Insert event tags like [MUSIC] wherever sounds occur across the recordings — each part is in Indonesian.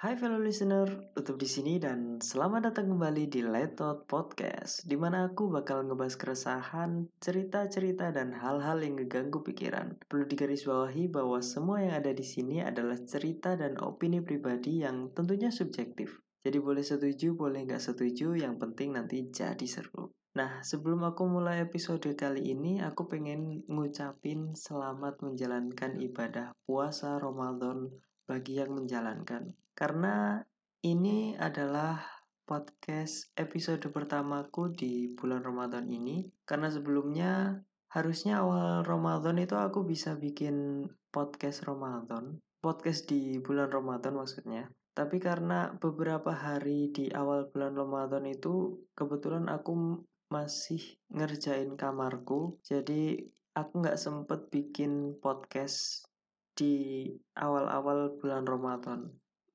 Hai fellow listener, tutup di sini dan selamat datang kembali di Letot Podcast, di mana aku bakal ngebahas keresahan, cerita-cerita dan hal-hal yang ngeganggu pikiran. Perlu digarisbawahi bahwa semua yang ada di sini adalah cerita dan opini pribadi yang tentunya subjektif. Jadi boleh setuju, boleh nggak setuju, yang penting nanti jadi seru. Nah, sebelum aku mulai episode kali ini, aku pengen ngucapin selamat menjalankan ibadah puasa Ramadan bagi yang menjalankan. Karena ini adalah podcast episode pertamaku di bulan Ramadan ini. Karena sebelumnya harusnya awal Ramadan itu aku bisa bikin podcast Ramadan. Podcast di bulan Ramadan maksudnya. Tapi karena beberapa hari di awal bulan Ramadan itu kebetulan aku masih ngerjain kamarku. Jadi aku nggak sempet bikin podcast di awal-awal bulan Ramadan.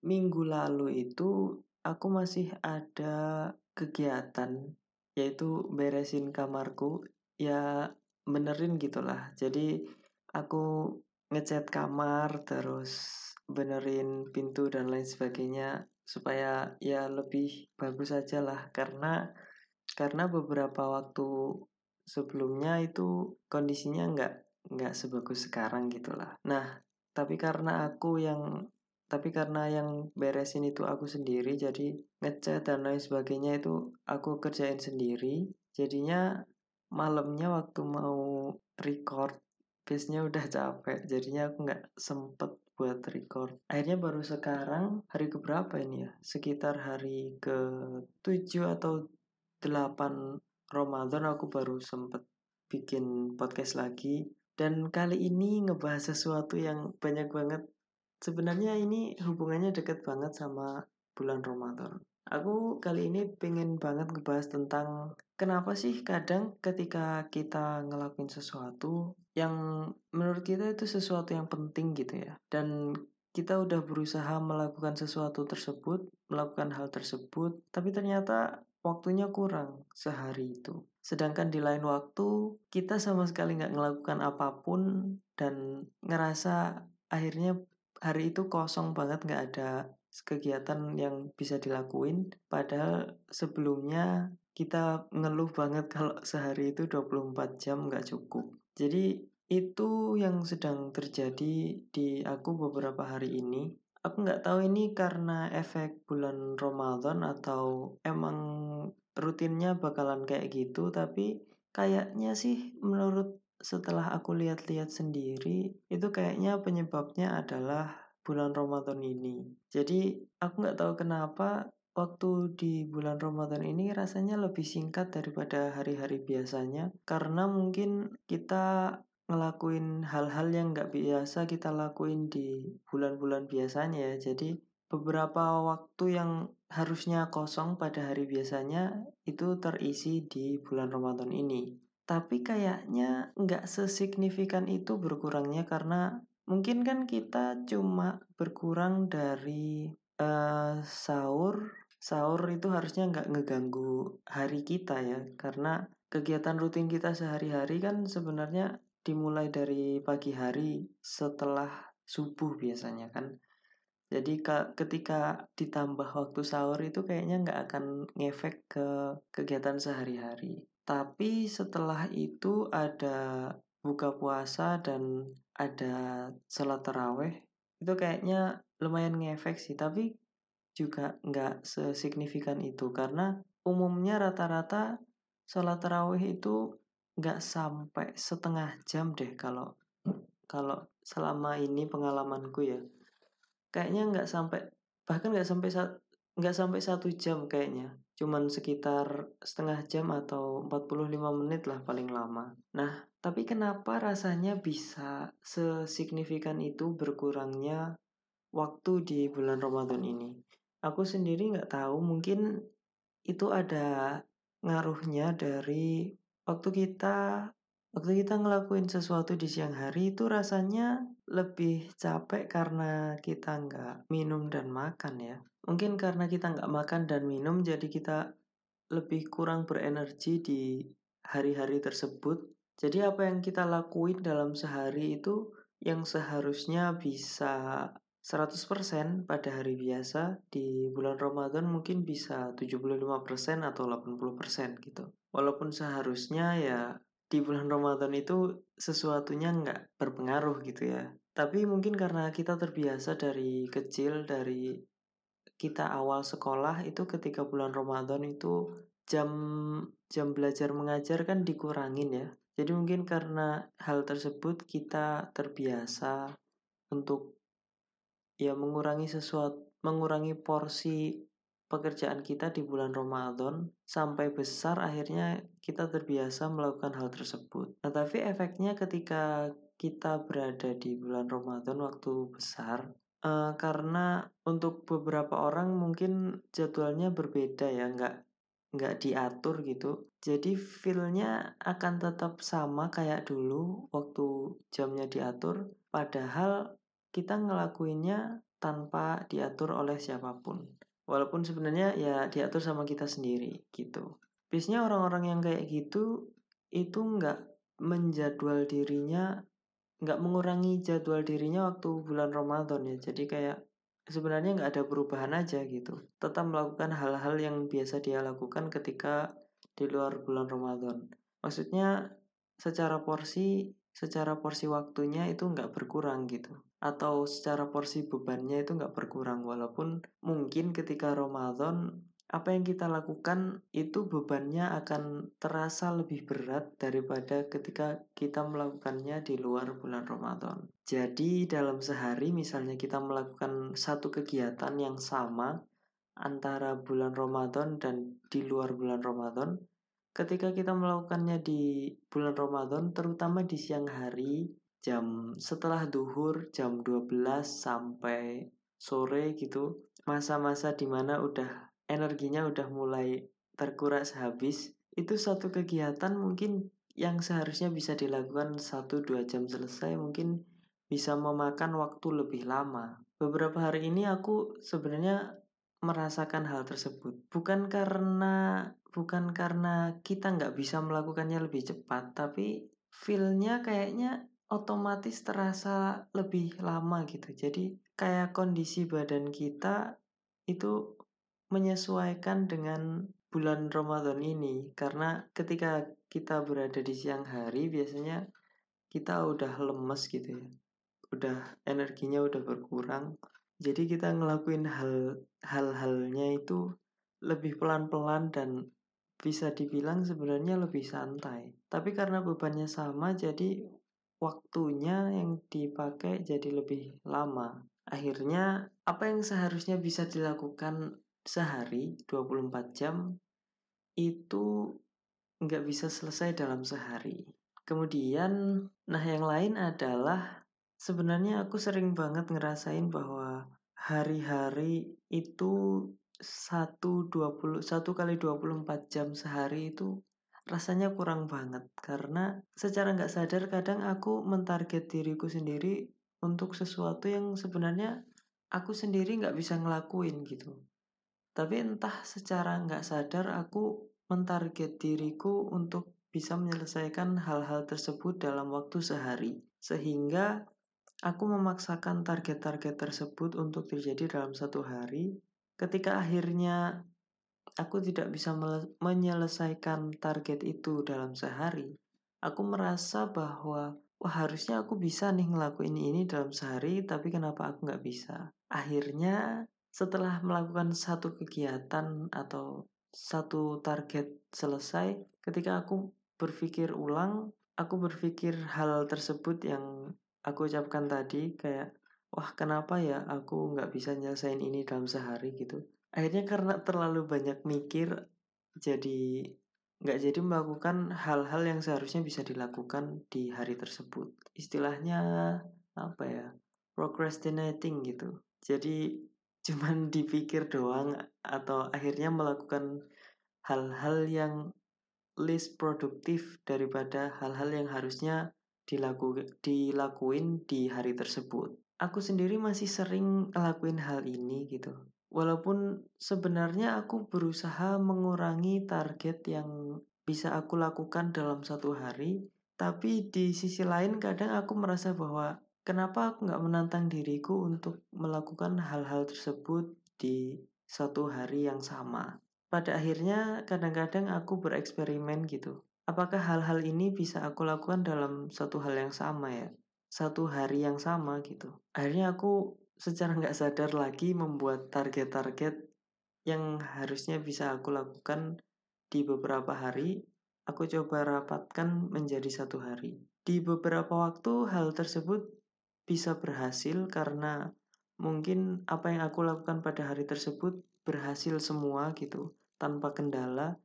Minggu lalu itu aku masih ada kegiatan yaitu beresin kamarku ya benerin gitulah. Jadi aku ngecat kamar terus benerin pintu dan lain sebagainya supaya ya lebih bagus aja lah karena karena beberapa waktu sebelumnya itu kondisinya nggak nggak sebagus sekarang gitulah. Nah tapi karena aku yang tapi karena yang beresin itu aku sendiri jadi ngecat dan lain sebagainya itu aku kerjain sendiri. Jadinya malamnya waktu mau record biasanya udah capek. Jadinya aku nggak sempet buat record. Akhirnya baru sekarang hari keberapa ini ya? Sekitar hari ke 7 atau 8 Ramadan aku baru sempet bikin podcast lagi. Dan kali ini ngebahas sesuatu yang banyak banget sebenarnya ini hubungannya deket banget sama bulan Ramadan Aku kali ini pengen banget ngebahas tentang kenapa sih kadang ketika kita ngelakuin sesuatu yang menurut kita itu sesuatu yang penting gitu ya. Dan kita udah berusaha melakukan sesuatu tersebut, melakukan hal tersebut, tapi ternyata waktunya kurang sehari itu. Sedangkan di lain waktu kita sama sekali nggak melakukan apa pun dan ngerasa akhirnya hari itu kosong banget nggak ada kegiatan yang bisa dilakuin. Padahal sebelumnya kita ngeluh banget kalau [LAUGHS] sehari itu 24 jam nggak cukup. Jadi itu yang sedang terjadi di aku beberapa hari ini. Aku nggak tahu ini karena efek bulan Ramadan atau emang rutinnya bakalan kayak gitu tapi kayaknya sih menurut setelah aku lihat-lihat sendiri itu kayaknya penyebabnya adalah bulan Ramadan ini. Jadi aku nggak tahu kenapa waktu di bulan Ramadan ini rasanya lebih singkat daripada hari-hari biasanya karena mungkin kita ngelakuin hal-hal yang nggak biasa kita lakuin di bulan-bulan biasanya ya. Jadi beberapa waktu yang harusnya kosong pada hari biasanya itu terisi di bulan Ramadan ini. Tapi kayaknya nggak sesignifikan itu berkurangnya karena Mungkin kan kita cuma berkurang dari uh, sahur. Sahur itu harusnya nggak ngeganggu hari kita ya, karena kegiatan rutin kita sehari-hari kan sebenarnya dimulai dari pagi hari setelah subuh biasanya kan. Jadi ketika ditambah waktu sahur itu kayaknya nggak akan ngefek ke kegiatan sehari-hari. Tapi setelah itu ada buka puasa dan ada sholat taraweh itu kayaknya lumayan ngefek sih. Tapi juga nggak sesignifikan itu karena umumnya rata-rata sholat taraweh itu nggak sampai setengah jam deh kalau kalau selama ini pengalamanku ya. Kayaknya nggak sampai bahkan nggak sampai nggak sampai satu jam kayaknya cuman sekitar setengah jam atau 45 menit lah paling lama nah tapi kenapa rasanya bisa sesignifikan itu berkurangnya waktu di bulan Ramadan ini? Aku sendiri nggak tahu, mungkin itu ada ngaruhnya dari waktu kita waktu kita ngelakuin sesuatu di siang hari itu rasanya lebih capek karena kita nggak minum dan makan ya. Mungkin karena kita nggak makan dan minum jadi kita lebih kurang berenergi di hari-hari tersebut jadi apa yang kita lakuin dalam sehari itu yang seharusnya bisa 100% pada hari biasa di bulan Ramadan mungkin bisa 75% atau 80% gitu. Walaupun seharusnya ya di bulan Ramadan itu sesuatunya nggak berpengaruh gitu ya. Tapi mungkin karena kita terbiasa dari kecil, dari kita awal sekolah itu ketika bulan Ramadan itu jam jam belajar mengajar kan dikurangin ya. Jadi mungkin karena hal tersebut kita terbiasa untuk ya mengurangi sesuatu mengurangi porsi pekerjaan kita di bulan Ramadan sampai besar akhirnya kita terbiasa melakukan hal tersebut. Nah, tapi efeknya ketika kita berada di bulan Ramadan waktu besar uh, karena untuk beberapa orang mungkin jadwalnya berbeda ya, nggak nggak diatur gitu. Jadi feelnya akan tetap sama kayak dulu waktu jamnya diatur, padahal kita ngelakuinnya tanpa diatur oleh siapa pun. Walaupun sebenarnya ya diatur sama kita sendiri gitu. Biasanya orang-orang yang kayak gitu itu nggak menjadwal dirinya, nggak mengurangi jadwal dirinya waktu bulan Ramadan ya. Jadi kayak sebenarnya nggak ada perubahan aja gitu. Tetap melakukan hal-hal yang biasa dia lakukan ketika di luar bulan Ramadan. Maksudnya secara porsi secara porsi waktunya itu nggak berkurang gitu atau secara porsi bebannya itu nggak berkurang walaupun mungkin ketika Ramadan apa yang kita lakukan itu bebannya akan terasa lebih berat daripada ketika kita melakukannya di luar bulan Ramadan. Jadi dalam sehari misalnya kita melakukan satu kegiatan yang sama antara bulan Ramadan dan di luar bulan Ramadan, ketika kita melakukannya di bulan Ramadan terutama di siang hari jam setelah duhur jam 12 sampai sore gitu masa-masa di mana udah energinya udah mulai terkuras habis itu satu kegiatan mungkin yang seharusnya bisa dilakukan 1-2 jam selesai mungkin bisa memakan waktu lebih lama. Beberapa hari ini aku sebenarnya merasakan hal tersebut. Bukan karena bukan karena kita nggak bisa melakukannya lebih cepat, tapi feelnya kayaknya otomatis terasa lebih lama gitu. Jadi kayak kondisi badan kita itu menyesuaikan dengan bulan Ramadan ini karena ketika kita berada di siang hari biasanya kita udah lemes gitu ya udah energinya udah berkurang jadi kita ngelakuin hal hal-halnya itu lebih pelan-pelan dan bisa dibilang sebenarnya lebih santai. Tapi karena bebannya sama jadi waktunya yang dipakai jadi lebih lama. Akhirnya apa yang seharusnya bisa dilakukan sehari 24 jam itu nggak bisa selesai dalam sehari. Kemudian, nah yang lain adalah sebenarnya aku sering banget ngerasain bahwa hari-hari itu satu dua puluh satu kali 24 jam sehari itu rasanya kurang banget. Karena secara nggak sadar kadang aku mentarget diriku sendiri untuk sesuatu yang sebenarnya aku sendiri nggak bisa ngelakuin gitu. Tapi entah secara nggak sadar aku mentarget diriku untuk bisa menyelesaikan hal-hal tersebut dalam waktu sehari. Sehingga aku memaksakan target-target tersebut untuk terjadi dalam satu hari. Ketika akhirnya aku tidak bisa menyelesaikan target itu dalam sehari, aku merasa bahwa wah harusnya aku bisa nih ngelakuin ini dalam sehari, tapi kenapa aku nggak bisa? Akhirnya setelah melakukan satu kegiatan atau satu target selesai, ketika aku berpikir ulang, aku berpikir hal tersebut yang aku ucapkan tadi kayak wah kenapa ya aku nggak bisa nyelesain ini dalam sehari? gitu akhirnya karena terlalu banyak mikir jadi nggak jadi melakukan hal-hal yang seharusnya bisa dilakukan di hari tersebut. Istilahnya apa ya procrastinating gitu. Jadi [LAUGHS] cuman dipikir doang atau akhirnya melakukan hal-hal yang least produktif daripada hal-hal yang harusnya dilaku, dilakuin di hari tersebut. Aku sendiri masih sering ngelakuin hal ini gitu. Walaupun sebenarnya aku berusaha mengurangi target yang bisa aku lakukan dalam satu hari, tapi di sisi lain kadang aku merasa bahwa kenapa aku nggak menantang diriku untuk melakukan hal-hal tersebut di satu hari yang sama. Pada akhirnya kadang-kadang aku bereksperimen gitu. Apakah hal-hal ini bisa aku lakukan dalam satu hal yang sama ya? Satu hari yang sama gitu. Akhirnya aku secara nggak sadar lagi membuat target-target yang harusnya bisa aku lakukan di beberapa hari, aku coba rapatkan menjadi satu hari. Di beberapa waktu hal tersebut bisa berhasil karena mungkin apa yang aku lakukan pada hari tersebut berhasil semua gitu tanpa kendala.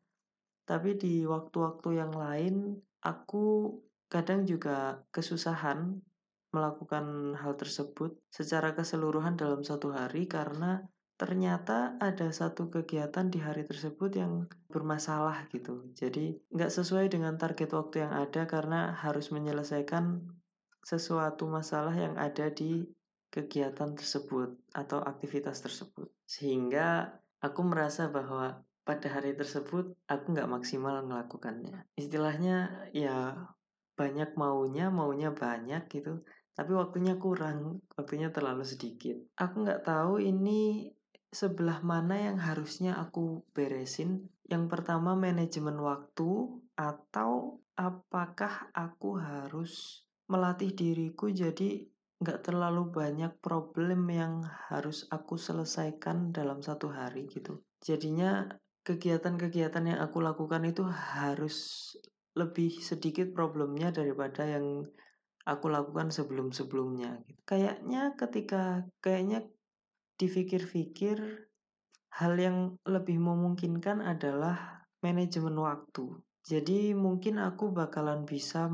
Tapi di waktu-waktu yang lain aku kadang juga kesusahan melakukan hal tersebut secara keseluruhan dalam satu hari karena ternyata ada satu kegiatan di hari tersebut yang bermasalah gitu. Jadi nggak sesuai dengan target waktu yang ada karena harus menyelesaikan sesuatu masalah yang ada di kegiatan tersebut atau aktivitas tersebut. Sehingga aku merasa bahwa pada hari tersebut aku nggak maksimal melakukannya. Istilahnya ya banyak maunya, maunya banyak gitu. Tapi waktunya kurang, waktunya terlalu sedikit. Aku nggak tahu ini sebelah mana yang harusnya aku beresin. Yang pertama manajemen waktu atau apakah aku harus melatih diriku jadi nggak terlalu banyak problem yang harus aku selesaikan dalam satu hari gitu. Jadinya kegiatan-kegiatan yang aku lakukan itu harus lebih sedikit problemnya daripada yang aku lakukan sebelum-sebelumnya. Gitu. Kayaknya ketika kayaknya dipikir-pikir hal yang lebih memungkinkan adalah manajemen waktu. Jadi mungkin aku bakalan bisa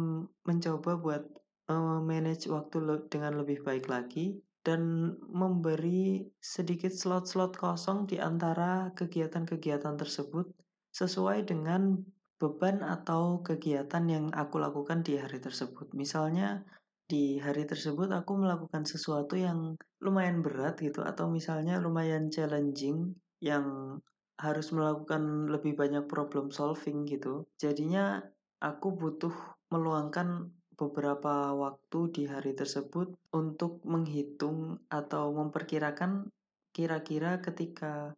mencoba buat uh, manage waktu le dengan lebih baik lagi dan memberi sedikit slot-slot kosong di antara kegiatan-kegiatan tersebut sesuai dengan beban atau kegiatan yang aku lakukan di hari tersebut. Misalnya di hari tersebut aku melakukan sesuatu yang lumayan berat gitu atau misalnya lumayan challenging yang harus melakukan lebih banyak problem solving gitu. Jadinya aku butuh meluangkan beberapa waktu di hari tersebut untuk menghitung atau memperkirakan kira-kira ketika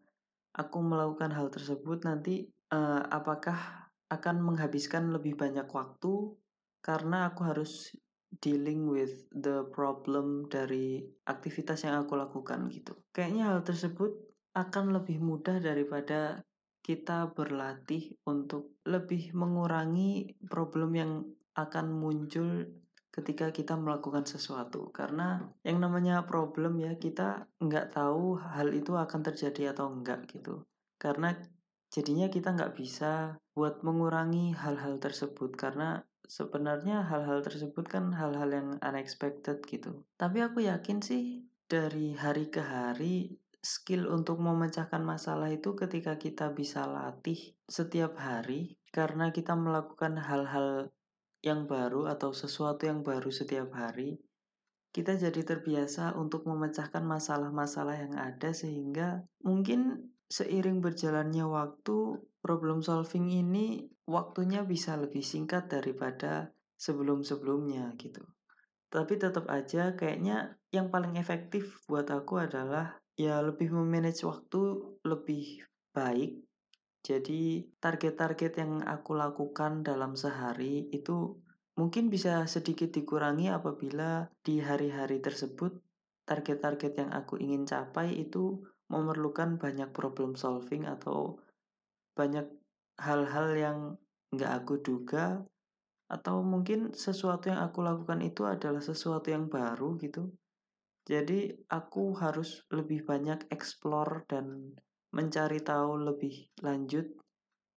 aku melakukan hal tersebut nanti uh, apakah akan menghabiskan lebih banyak waktu karena aku harus dealing with the problem dari aktivitas yang aku lakukan gitu. Kayaknya hal tersebut akan lebih mudah daripada kita berlatih untuk lebih mengurangi problem yang akan muncul ketika kita melakukan sesuatu karena yang namanya problem ya kita nggak tahu hal itu akan terjadi atau enggak gitu karena jadinya kita nggak bisa buat mengurangi hal-hal tersebut karena sebenarnya hal-hal tersebut kan hal-hal yang unexpected gitu. Tapi aku yakin sih dari hari ke hari skill untuk memecahkan masalah itu ketika kita bisa latih setiap hari karena kita melakukan hal-hal yang baru atau sesuatu yang baru setiap hari kita jadi terbiasa untuk memecahkan masalah-masalah yang ada sehingga mungkin seiring berjalannya waktu problem solving ini waktunya bisa lebih singkat daripada sebelum-sebelumnya gitu. Tapi tetap aja kayaknya yang paling efektif buat aku adalah ya lebih memanage waktu lebih baik. Jadi target-target yang aku lakukan dalam sehari itu mungkin bisa sedikit dikurangi apabila di hari-hari tersebut target-target yang aku ingin capai itu memerlukan banyak problem solving atau banyak hal-hal yang nggak aku duga atau mungkin sesuatu yang aku lakukan itu adalah sesuatu yang baru gitu. Jadi aku harus lebih banyak explore dan mencari tahu lebih lanjut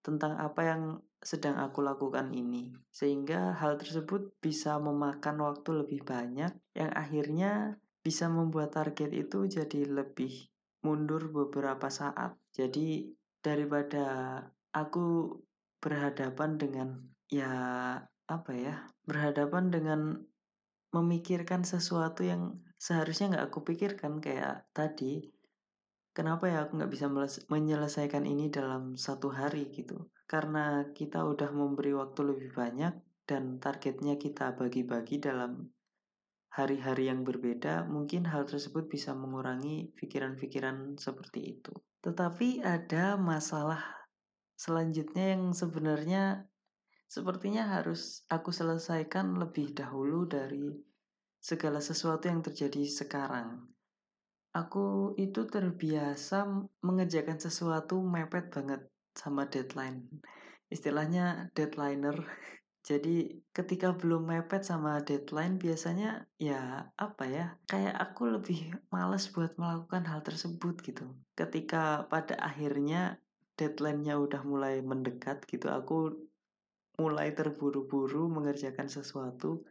tentang apa yang sedang aku lakukan ini. Sehingga hal tersebut bisa memakan waktu lebih banyak yang akhirnya bisa membuat target itu jadi lebih mundur beberapa saat. Jadi daripada aku berhadapan dengan ya apa ya berhadapan dengan memikirkan sesuatu yang seharusnya nggak aku pikirkan kayak tadi kenapa ya aku nggak bisa menyelesaikan ini dalam satu hari gitu karena kita udah memberi waktu lebih banyak dan targetnya kita bagi-bagi dalam hari-hari yang berbeda, mungkin hal tersebut bisa mengurangi pikiran-pikiran seperti itu. Tetapi ada masalah selanjutnya yang sebenarnya sepertinya harus aku selesaikan lebih dahulu dari segala sesuatu yang terjadi sekarang. Aku itu terbiasa mengerjakan sesuatu mepet banget sama deadline. Istilahnya deadlineer. [LAUGHS] Jadi ketika belum mepet sama deadline biasanya ya apa ya kayak aku lebih males buat melakukan hal tersebut gitu. Ketika pada akhirnya deadline-nya udah mulai mendekat gitu aku mulai terburu-buru mengerjakan sesuatu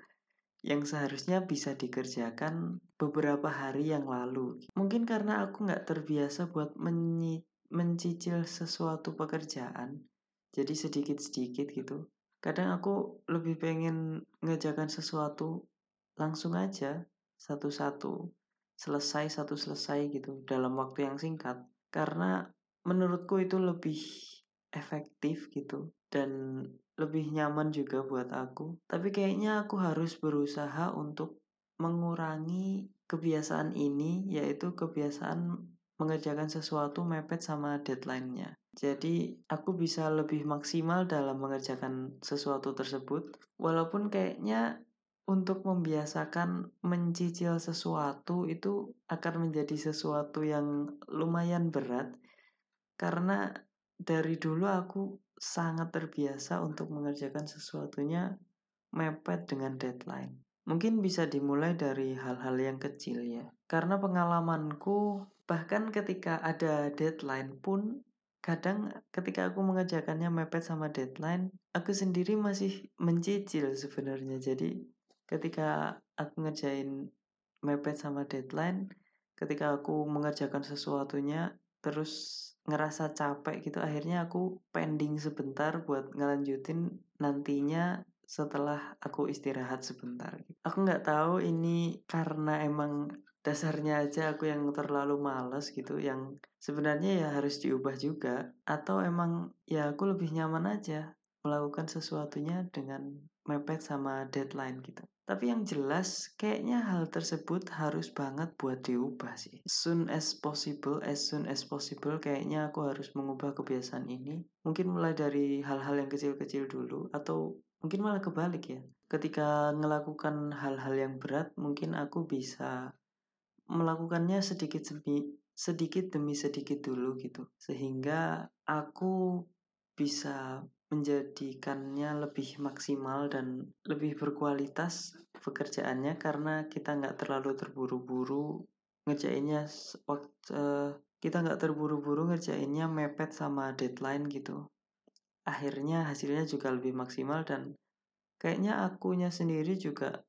yang seharusnya bisa dikerjakan beberapa hari yang lalu. Mungkin karena aku nggak terbiasa buat mencicil sesuatu pekerjaan, jadi sedikit-sedikit gitu. Kadang aku lebih pengen ngerjakan sesuatu langsung aja, satu-satu, selesai satu selesai gitu, dalam waktu yang singkat. Karena menurutku itu lebih efektif gitu, dan lebih nyaman juga buat aku. Tapi kayaknya aku harus berusaha untuk mengurangi kebiasaan ini, yaitu kebiasaan mengerjakan sesuatu mepet sama deadline-nya. Jadi aku bisa lebih maksimal dalam mengerjakan sesuatu tersebut, walaupun kayaknya untuk membiasakan mencicil sesuatu itu akan menjadi sesuatu yang lumayan berat karena dari dulu aku sangat terbiasa untuk mengerjakan sesuatunya mepet dengan deadline. Mungkin bisa dimulai dari hal-hal yang kecil ya. Karena pengalamanku bahkan ketika ada deadline pun kadang ketika aku mengerjakannya mepet sama deadline, aku sendiri masih mencicil sebenarnya. Jadi ketika aku ngerjain mepet sama deadline, ketika aku mengerjakan sesuatunya terus ngerasa capek gitu akhirnya aku pending sebentar buat ngelanjutin nantinya setelah aku istirahat sebentar. Aku nggak tahu ini karena emang dasarnya aja aku yang terlalu males gitu yang sebenarnya ya harus diubah juga atau emang ya aku lebih nyaman aja melakukan sesuatunya dengan mepet sama deadline gitu. Tapi yang jelas kayaknya hal tersebut harus banget buat diubah sih. Soon as possible, as soon as possible kayaknya aku harus mengubah kebiasaan ini. Mungkin mulai dari hal-hal yang kecil-kecil dulu atau mungkin malah kebalik ya. Ketika melakukan hal-hal yang berat, mungkin aku bisa melakukannya sedikit demi sedikit demi sedikit dulu gitu. Sehingga aku bisa menjadikannya lebih maksimal dan lebih berkualitas pekerjaannya karena kita nggak terlalu terburu-buru ngerjainnya waktu kita nggak terburu-buru ngerjainnya mepet sama deadline gitu akhirnya hasilnya juga lebih maksimal dan kayaknya akunya sendiri juga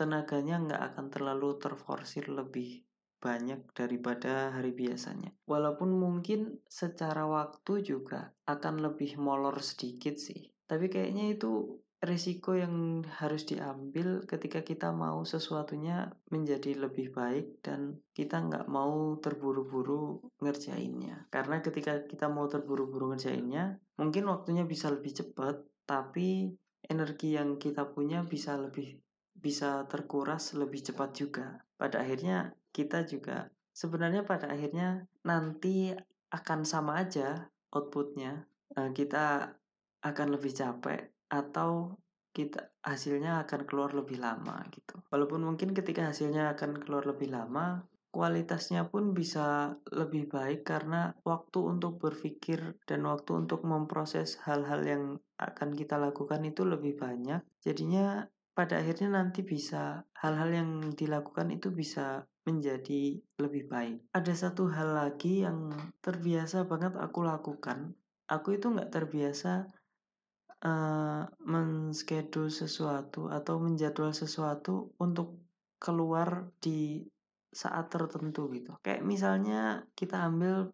tenaganya nggak akan terlalu terforsir lebih banyak daripada hari biasanya. Walaupun mungkin secara waktu juga akan lebih molor sedikit sih. Tapi kayaknya itu risiko yang harus diambil ketika kita mau sesuatunya menjadi lebih baik dan kita nggak mau terburu-buru ngerjainnya. Karena ketika kita mau terburu-buru ngerjainnya, mungkin waktunya bisa lebih cepat, tapi energi yang kita punya bisa lebih bisa terkuras lebih cepat juga. Pada akhirnya kita juga sebenarnya pada akhirnya nanti akan sama aja outputnya. Uh, kita akan lebih capek atau kita hasilnya akan keluar lebih lama gitu. Walaupun mungkin ketika hasilnya akan keluar lebih lama kualitasnya pun bisa lebih baik karena waktu untuk berpikir dan waktu untuk memproses hal-hal yang akan kita lakukan itu lebih banyak. Jadinya pada akhirnya nanti bisa hal-hal yang dilakukan itu bisa menjadi lebih baik. Ada satu hal lagi yang terbiasa banget aku lakukan. Aku itu nggak terbiasa uh, menschedule sesuatu atau menjadwal sesuatu untuk keluar di saat tertentu gitu. Kayak misalnya kita ambil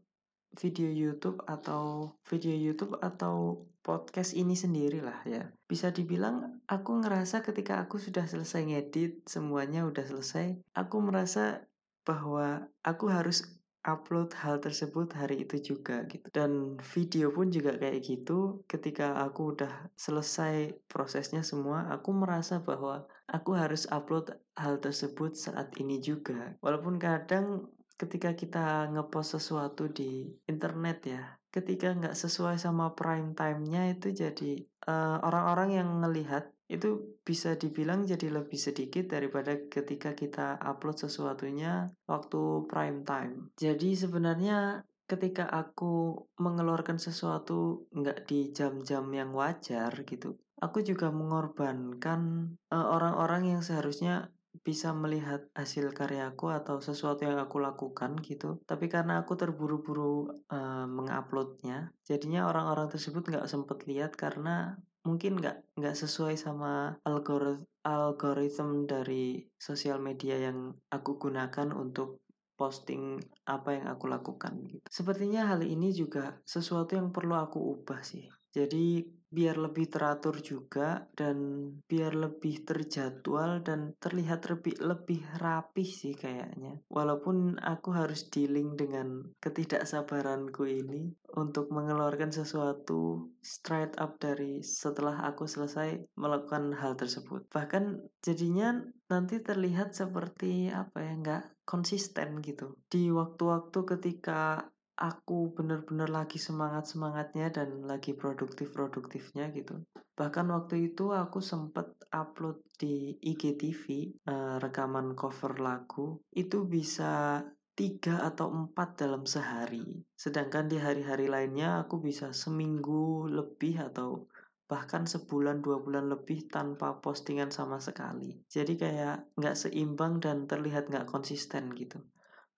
video YouTube atau video YouTube atau podcast ini sendiri lah ya. Bisa dibilang aku ngerasa ketika aku sudah selesai ngedit, semuanya udah selesai, aku merasa bahwa aku harus upload hal tersebut hari itu juga gitu dan video pun juga kayak gitu ketika aku udah selesai prosesnya semua aku merasa bahwa aku harus upload hal tersebut saat ini juga walaupun kadang ketika kita ngepost sesuatu di internet ya ketika nggak sesuai sama prime time-nya itu jadi orang orang-orang yang ngelihat itu bisa dibilang jadi lebih sedikit daripada ketika kita upload sesuatunya waktu prime time. Jadi sebenarnya ketika aku mengeluarkan sesuatu nggak di jam-jam yang wajar gitu, aku juga mengorbankan uh, orang-orang yang seharusnya bisa melihat hasil karyaku atau sesuatu yang aku lakukan gitu. Tapi karena aku terburu-buru uh, menguploadnya, jadinya orang-orang tersebut nggak sempet lihat karena mungkin nggak nggak sesuai sama algorit algoritma dari sosial media yang aku gunakan untuk posting apa yang aku lakukan gitu. Sepertinya hal ini juga sesuatu yang perlu aku ubah sih. Jadi biar lebih teratur juga dan biar lebih terjadwal dan terlihat lebih lebih rapih sih kayaknya. Walaupun aku harus dealing dengan ketidaksabaranku ini untuk mengeluarkan sesuatu straight up dari setelah aku selesai melakukan hal tersebut. Bahkan jadinya nanti terlihat seperti apa ya nggak konsisten gitu. Di waktu-waktu ketika aku bener-bener lagi semangat-semangatnya dan lagi produktif-produktifnya gitu. Bahkan waktu itu aku sempet upload di IGTV uh, eh, rekaman cover lagu itu bisa tiga atau empat dalam sehari. Sedangkan di hari-hari lainnya aku bisa seminggu lebih atau bahkan sebulan dua bulan lebih tanpa postingan sama sekali. Jadi kayak nggak seimbang dan terlihat nggak konsisten gitu.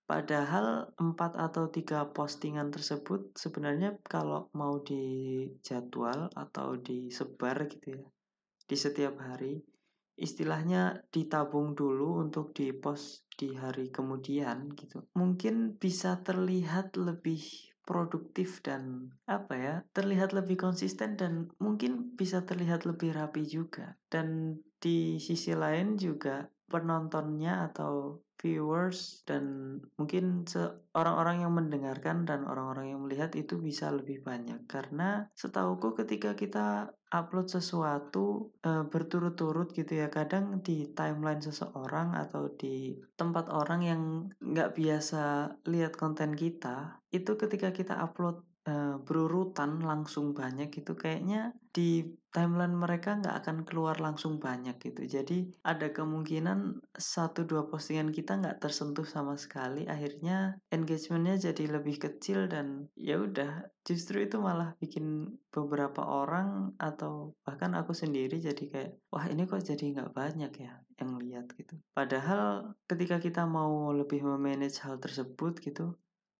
Padahal empat atau tiga postingan tersebut sebenarnya kalau mau dijadwal atau disebar gitu ya di setiap hari istilahnya ditabung dulu untuk dipost di hari kemudian gitu. Mungkin bisa terlihat lebih produktif dan apa ya terlihat lebih konsisten dan mungkin bisa terlihat lebih rapi juga dan di sisi lain juga penontonnya atau viewers dan mungkin orang-orang yang mendengarkan dan orang-orang yang melihat itu bisa lebih banyak. Karena setauku ketika kita upload sesuatu e, berturut-turut gitu ya kadang di timeline seseorang atau di tempat orang yang nggak biasa lihat konten kita itu ketika kita upload uh, berurutan langsung banyak gitu kayaknya di timeline mereka nggak akan keluar langsung banyak gitu. Jadi ada kemungkinan satu dua postingan kita nggak tersentuh sama sekali akhirnya engagementnya jadi lebih kecil dan ya udah justru itu malah bikin beberapa orang atau bahkan aku sendiri jadi kayak wah ini kok jadi nggak banyak ya yang lihat gitu. Padahal ketika kita mau lebih memanage hal tersebut gitu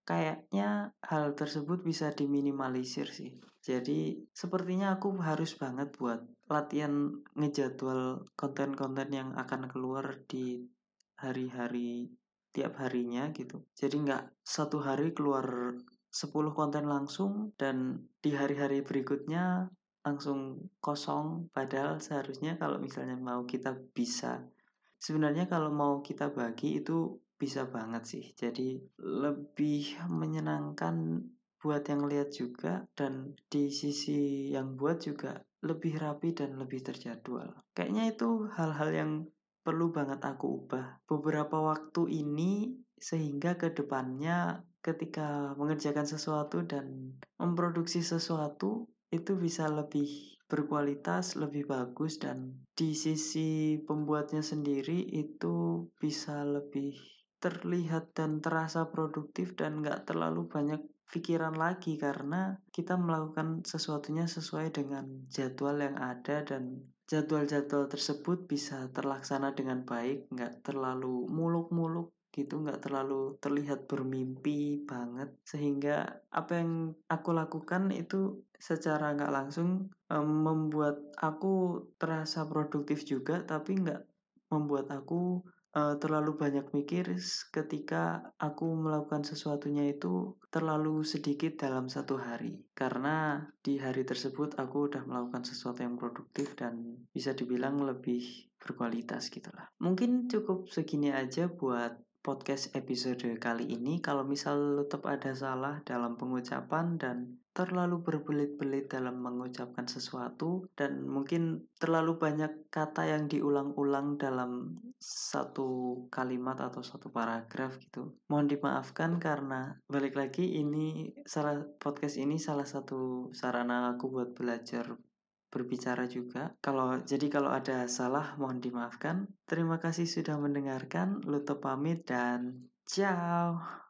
kayaknya hal tersebut bisa diminimalisir sih. Jadi sepertinya aku harus banget buat latihan ngejadwal konten-konten yang akan keluar di hari-hari tiap harinya gitu. Jadi nggak satu hari keluar 10 konten langsung dan di hari-hari berikutnya langsung kosong padahal seharusnya kalau misalnya mau kita bisa sebenarnya kalau mau kita bagi itu bisa banget sih. Jadi lebih menyenangkan buat yang lihat juga dan di sisi yang buat juga lebih rapi dan lebih terjadwal. Kayaknya itu hal-hal yang perlu banget aku ubah beberapa waktu ini sehingga ke depannya ketika mengerjakan sesuatu dan memproduksi sesuatu itu bisa lebih berkualitas, lebih bagus dan di sisi pembuatnya sendiri itu bisa lebih terlihat dan terasa produktif dan nggak terlalu banyak pikiran lagi karena kita melakukan sesuatunya sesuai dengan jadwal yang ada dan jadwal-jadwal tersebut bisa terlaksana dengan baik nggak terlalu muluk-muluk gitu nggak terlalu terlihat bermimpi banget. Sehingga apa yang aku lakukan itu secara nggak langsung um, membuat aku terasa produktif juga tapi nggak membuat aku uh, terlalu banyak mikir ketika aku melakukan sesuatunya itu terlalu sedikit dalam satu hari. Karena di hari tersebut aku udah melakukan sesuatu yang produktif dan bisa dibilang lebih berkualitas gitulah. Mungkin cukup segini aja buat podcast episode kali ini. Kalau misal tetap ada salah dalam pengucapan dan terlalu berbelit-belit dalam mengucapkan sesuatu dan mungkin terlalu banyak kata yang diulang-ulang dalam satu kalimat atau satu paragraf gitu. Mohon dimaafkan karena balik lagi ini salah podcast ini salah satu sarana aku buat belajar berbicara juga. Kalau jadi kalau ada salah mohon dimaafkan. Terima kasih sudah mendengarkan. Luto pamit dan ciao.